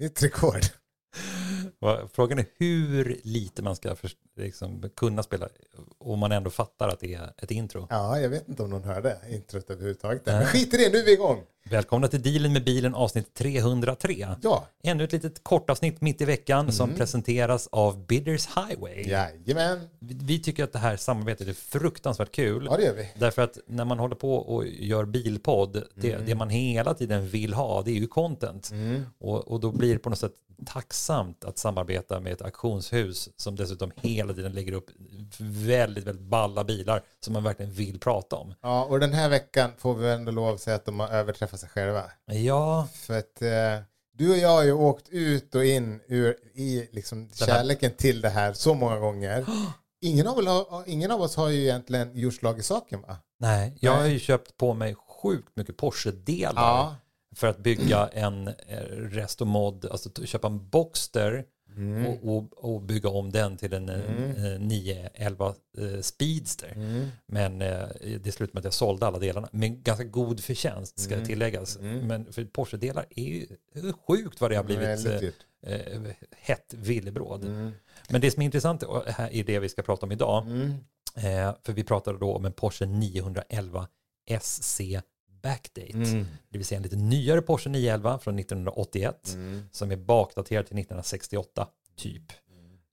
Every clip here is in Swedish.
Nytt rekord. Frågan är hur lite man ska liksom, kunna spela om man ändå fattar att det är ett intro. Ja, jag vet inte om någon hörde introt överhuvudtaget. Men skit i det, nu är vi igång. Välkomna till Dealen med bilen avsnitt 303. Ja. Ännu ett litet kortavsnitt mitt i veckan mm. som presenteras av Bidders Highway. Jajamän. Vi, vi tycker att det här samarbetet är fruktansvärt kul. Ja, det gör vi. Därför att när man håller på och gör bilpodd, det, mm. det man hela tiden vill ha, det är ju content. Mm. Och, och då blir det på något sätt tacksamt att samarbeta med ett auktionshus som dessutom hela tiden lägger upp väldigt, väldigt balla bilar som man verkligen vill prata om. Ja, och den här veckan får vi ändå lov att säga att de har överträffat sig själva. Ja. För att eh, du och jag har ju åkt ut och in ur, i liksom kärleken till det här så många gånger. Ingen av, har, ingen av oss har ju egentligen gjort slag i saken va? Nej, jag har ju köpt på mig sjukt mycket Porsche-delar. Ja för att bygga en eh, restomod, alltså köpa en Boxster mm. och, och, och, bygga om den till en eh, mm. 911 eh, Speedster. Mm. Men det slutade med att jag sålde alla delarna med ganska god förtjänst ska mm. tilläggas. Mm. Men för Porsche-delar är ju sjukt vad det har blivit eh, hett villebråd. Mm. Men det som är intressant här är det vi ska prata om idag. Eh, för vi pratade då om en Porsche 911 SC backdate. Mm. Det vill säga en lite nyare Porsche 911 från 1981 mm. som är bakdaterad till 1968 typ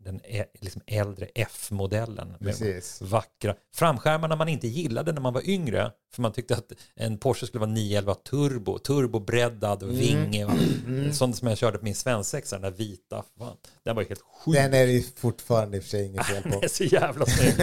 den liksom äldre F-modellen. Med vackra framskärmarna man inte gillade när man var yngre. För man tyckte att en Porsche skulle vara 911 turbo, turbobreddad och mm. vinge. Och, mm. Sånt som jag körde på min svensexa, den där vita. Fan, den var ju helt sjuk. Den är det fortfarande i och för sig inget fel på. den är så jävla snygg.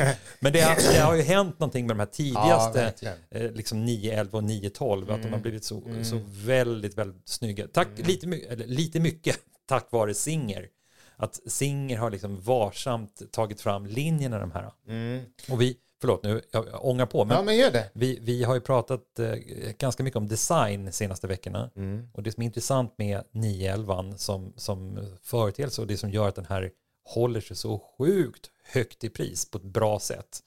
Men det har, det har ju hänt någonting med de här tidigaste ja, eh, liksom 911 och 912. Mm. Att de har mm. blivit så, mm. så väldigt, väldigt snygga. Tack, mm. lite, eller, lite mycket tack vare Singer att Singer har liksom varsamt tagit fram linjerna de här. Mm. Och vi, förlåt nu, jag ångar på, men, ja, men gör det. Vi, vi har ju pratat eh, ganska mycket om design de senaste veckorna. Mm. Och det som är intressant med 911 som, som företeelse och det som gör att den här håller sig så sjukt högt i pris på ett bra sätt,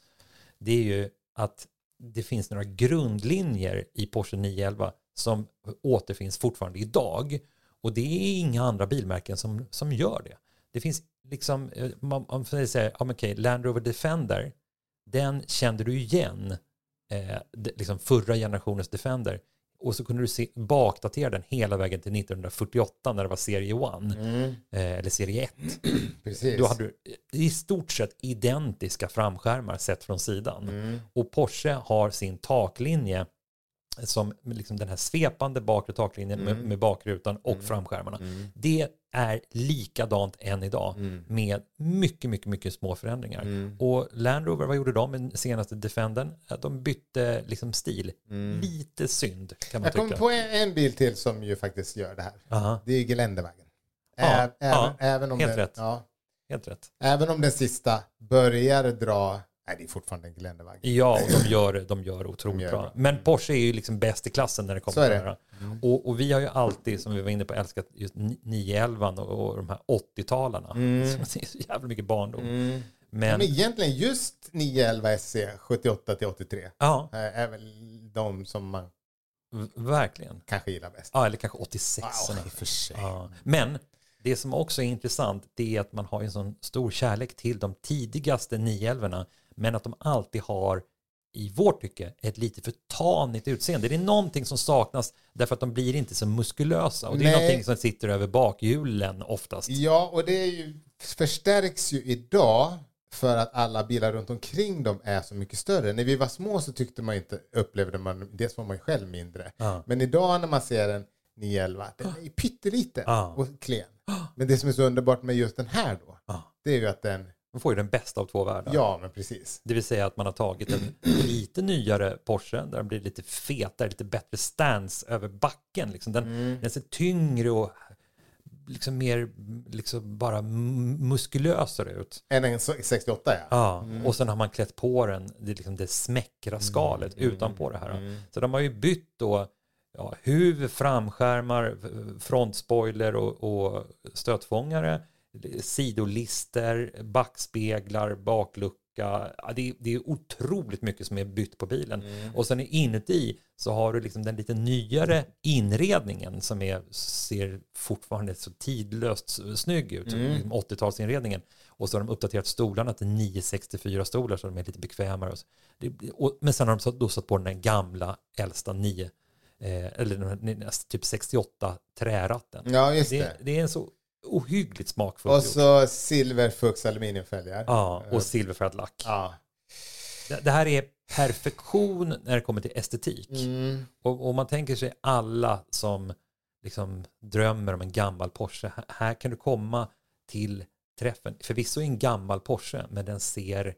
det är ju att det finns några grundlinjer i Porsche 911 som återfinns fortfarande idag. Och det är inga andra bilmärken som, som gör det det finns liksom, eh, om man säger, ja, okay, Land Rover Defender, den kände du igen, eh, liksom förra generationens Defender. Och så kunde du se, bakdatera den hela vägen till 1948 när det var serie 1, mm. eh, eller serie 1. Precis. Då hade du i stort sett identiska framskärmar sett från sidan. Mm. Och Porsche har sin taklinje som liksom den här svepande bakre taklinjen mm. med, med, bakrutan och mm. framskärmarna. Mm. Det är likadant än idag mm. med mycket, mycket, mycket små förändringar. Mm. Och Land Rover, vad gjorde de med senaste Defendern? De bytte liksom stil. Mm. Lite synd kan man Jag tycka. Jag kom på en, en, bil till som ju faktiskt gör det här. Aha. Det är Geländewagen. Ja, även, ja, även om helt rätt. Ja, helt rätt. Även om den sista börjar dra Nej, det är fortfarande en geländeväg. Ja, och de gör, de gör otroligt de gör bra. bra. Men Porsche är ju liksom bäst i klassen när det kommer till det här. Mm. Och, och, vi har ju alltid, som vi var inne på, älskat just 911 och, och de här 80-talarna. Mm. det är så jävla mycket barndom. Mm. Men, men egentligen just 911 SC 78 till 83 ja. är väl de som man verkligen kanske gillar bäst. Ja, eller kanske 86. Wow, för sig. Ja. Men det som också är intressant det är att man har en sån stor kärlek till de tidigaste 911 men att de alltid har i vårt tycke ett lite för tanigt utseende. Det är någonting som saknas därför att de blir inte så muskulösa och det är Nej. någonting som sitter över bakhjulen oftast. Ja, och det ju, förstärks ju idag för att alla bilar runt omkring dem är så mycket större. När vi var små så tyckte man inte, upplevde man, dels var man själv mindre. Ah. Men idag när man ser en 911, den är pytteliten ah. och klen. Men det som är så underbart med just den här då, det är ju att den man får ju den bästa av två världar. Ja, men precis. Det vill säga att man har tagit en lite nyare Porsche där den blir lite fetare, lite bättre stance över backen. Liksom. Den, mm. den ser tyngre och liksom mer liksom bara muskulösare ut. Än en 68 ja. Ja, mm. och sen har man klätt på den det, liksom det smäckra skalet mm. utanpå det här. Mm. Så de har ju bytt då ja, huvud, framskärmar, frontspoiler och, och stötfångare sidolister, backspeglar, baklucka det, är, det är otroligt mycket som är bytt på bilen. Mm. Och sen inuti så har du liksom den lite nyare inredningen som är, ser fortfarande så tidlöst snygg ut. Mm. Liksom 80-talsinredningen. Och så har de uppdaterat stolarna till 964 stolar så de är lite bekvämare. Och. Det, och, men sen har de då satt på den gamla äldsta 9 eh, eller typ 68 träratten. Ja, just det. Det, det är en så ohyggligt smakfullt Och så silverfux aluminiumfälgar. Ja, och silverfärgad lack. Ja. Det, det, här är perfektion när det kommer till estetik. Mm. Och om man tänker sig alla som liksom drömmer om en gammal Porsche. Här kan du komma till träffen. Förvisso en gammal Porsche, men den ser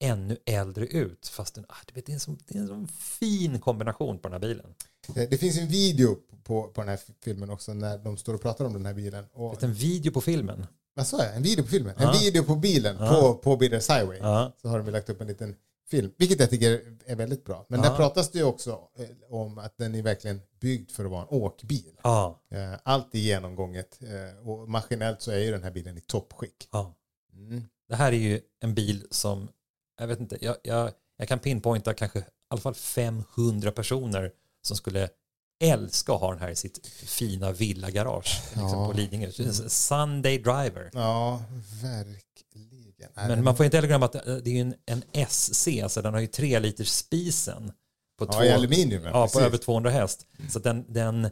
ännu äldre ut. Fast den, ah, vet, det, är en sån, det är en sån fin kombination på den här bilen. Det, det finns en video på, på den här filmen också när de står och pratar om den här bilen. Och, en video på filmen? Vad sa jag? En video på filmen? Ja. En video på bilen ja. på, på Bidders Highway. Ja. Så har de lagt upp en liten film, vilket jag tycker är väldigt bra. Men där pratas det också eh, om att den är verkligen byggd för att vara en åkbil. Eh, allt är genomgånget eh, och maskinellt så är ju den här bilen i toppskick. Mm. Det här är ju en bil som, jag vet inte, jag, jag, jag kan pinpointa kanske i alla fall 500 personer som skulle älska att ha den här i sitt fina villagarage liksom ja. på Lidingö. Sunday driver. Ja, verkligen. Men man får inte heller glömma att det är en, en SC, alltså den har ju tre liters spisen. På ja, två, i aluminium. Ja, precis. på över 200 häst. Så den, den,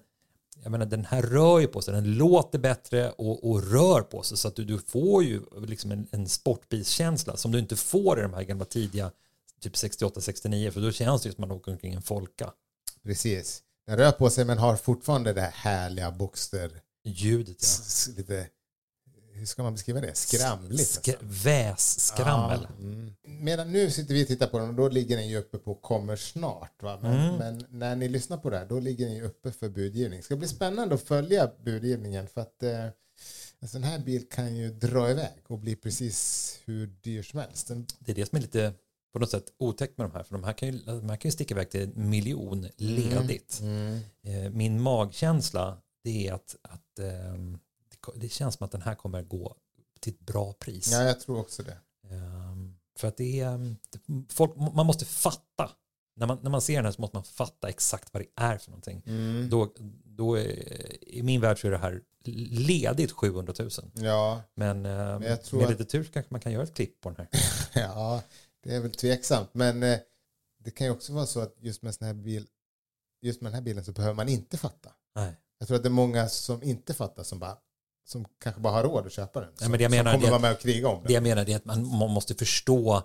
jag menar, den här rör ju på sig, den låter bättre och, och rör på sig. Så att du, du får ju liksom en, en sportbilskänsla som du inte får i de här gamla tidiga, typ 68-69, för då känns det ju som att man åker omkring en Folka. Precis. Den rör på sig men har fortfarande det här härliga Boxster. Ljudet ja. Lite, hur ska man beskriva det? Skramligt. Sk Vässkrammel. Ja, mm. Medan nu sitter vi och tittar på den och då ligger den ju uppe på kommer snart. Va? Men, mm. men, när ni lyssnar på det här då ligger den ju uppe för budgivning. Det ska bli spännande att följa budgivningen för att eh, en sån här bil kan ju dra iväg och bli precis hur dyr som helst. Den... Det är det som är lite på något sätt otäckt med de här. För de här kan ju, de här kan ju sticka iväg till en miljon ledigt. Mm. Mm. Min magkänsla det är att, att um, det, känns som att den här kommer gå till ett bra pris. Ja, jag tror också det. Um, för att det är, ehm, folk, man måste fatta. När man, när man ser den här så måste man fatta exakt vad det är för någonting. Mm. Då, då är, i min värld så är det här ledigt 700 000. Ja. Men, men med att... lite tur kanske man kan göra ett klipp på den här. ja, det är väl tveksamt. Men eh, det kan ju också vara så att just med, sån här bil, just med den här bilen så behöver man inte fatta. Nej. Jag tror att det är många som inte fattar som, bara, som kanske bara har råd att köpa den. Som, ja, men det jag menar, som kommer vara med och kriga om det. Det jag menar är att man, man måste förstå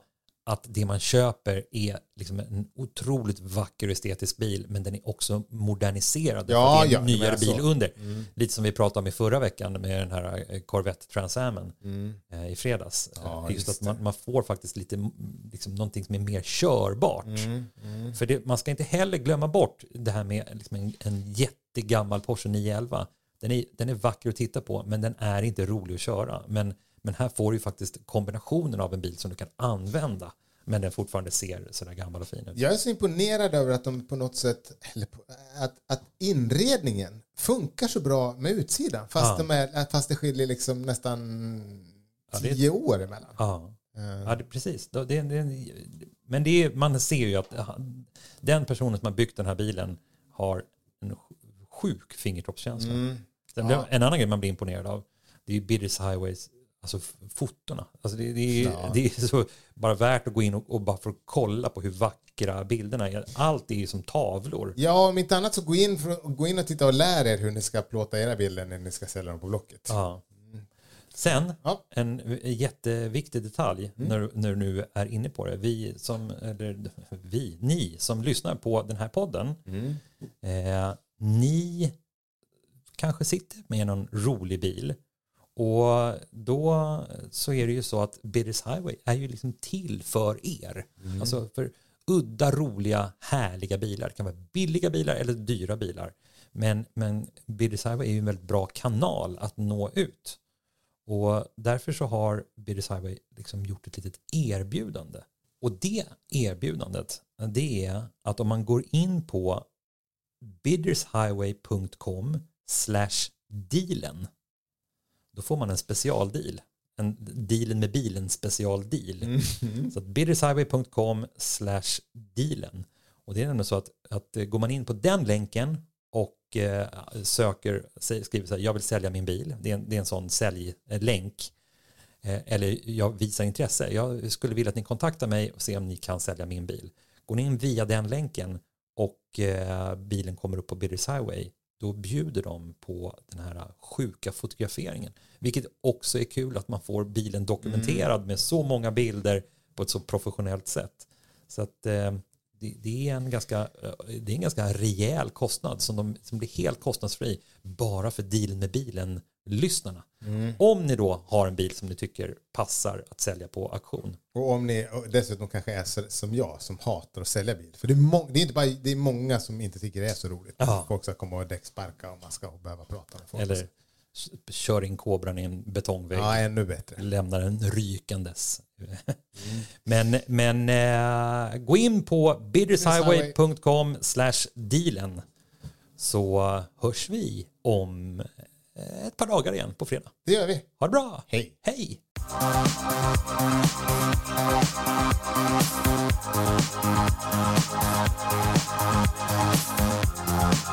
att det man köper är liksom en otroligt vacker och estetisk bil men den är också moderniserad. Ja, det är en ja, nyare bil under. Mm. Lite som vi pratade om i förra veckan med den här eh, Corvette Transamen mm. Eh, i fredags. Ja, just, just att man, man, får faktiskt lite liksom, någonting som är mer körbart. Mm. mm. För det, man ska inte heller glömma bort det här med liksom en, en jättegammal Porsche 911. Den är, den är vacker att titta på men den är inte rolig att köra. Men men här får du faktiskt kombinationen av en bil som du kan använda men den fortfarande ser sådär gammal och fin ut. Jag är så imponerad över att de på något sätt, att, att inredningen funkar så bra med utsidan fast, ja. de är, fast det skiljer liksom nästan tio ja, det, år emellan. Ja, uh. ja det, precis. Det, det, men det är, man ser ju att den personen som har byggt den här bilen har en sjuk fingertoppskänsla. Mm. Ja. En annan grej man blir imponerad av det är Bidders Highways alltså fotona. Alltså det, det, är, ja. det är så bara värt att gå in och, och bara för att kolla på hur vackra bilderna är. Allt är ju som tavlor. Ja, om inte annat så gå in, för, gå in och titta och lär er hur ni ska plåta era bilder när ni ska sälja dem på Blocket. Ja. Sen, ja. en jätteviktig detalj mm. när, när du nu är inne på det. Vi som, eller vi, ni som lyssnar på den här podden, mm. eh, ni kanske sitter med någon rolig bil och då så är det ju så att Bidders Highway är ju liksom till för er. Mm. Alltså för udda, roliga, härliga bilar. Det kan vara billiga bilar eller dyra bilar. Men, men Bidders Highway är ju en väldigt bra kanal att nå ut. Och därför så har Bidders Highway liksom gjort ett litet erbjudande. Och det erbjudandet det är att om man går in på biddershighway.com slash dealen då får man en specialdeal. en dealen med bilen specialdeal. Mm. Så biddershighway.com slash dealen. Och det är nämligen så att, att eh, går man in på den länken och eh, söker, skriver så här, jag vill sälja min bil, det är en, det är en sån säljlänk, eh, eller jag visar intresse, jag skulle vilja att ni kontaktar mig och ser om ni kan sälja min bil. Går ni in via den länken och eh, bilen kommer upp på Bidders Highway, då bjuder de på den här sjuka fotograferingen. Vilket också är kul att man får bilen dokumenterad mm. med så många bilder på ett så professionellt sätt. Så att eh, det, det, är en ganska, eh, det är en ganska rejäl kostnad som, de, som blir helt kostnadsfri bara för dealen med bilen lyssnarna. Mm. Om ni då har en bil som ni tycker passar att sälja på auktion. Och om ni dessutom kanske är som jag som hatar att sälja bil. För det är, det är inte bara det är många som inte tycker det är så roligt. Ja. Folk ska komma och däcksparka och man ska behöva prata med folk. Eller kör in kobran i en betongvägg. Ja, ännu bättre. Lämnar den rykandes. Mm. men men äh, gå in på biddershighway.com slash dealen så hörs vi om Eh, ett par dagar igen på fredag. Det gör vi. Ha det bra. Hej. Hej. Thank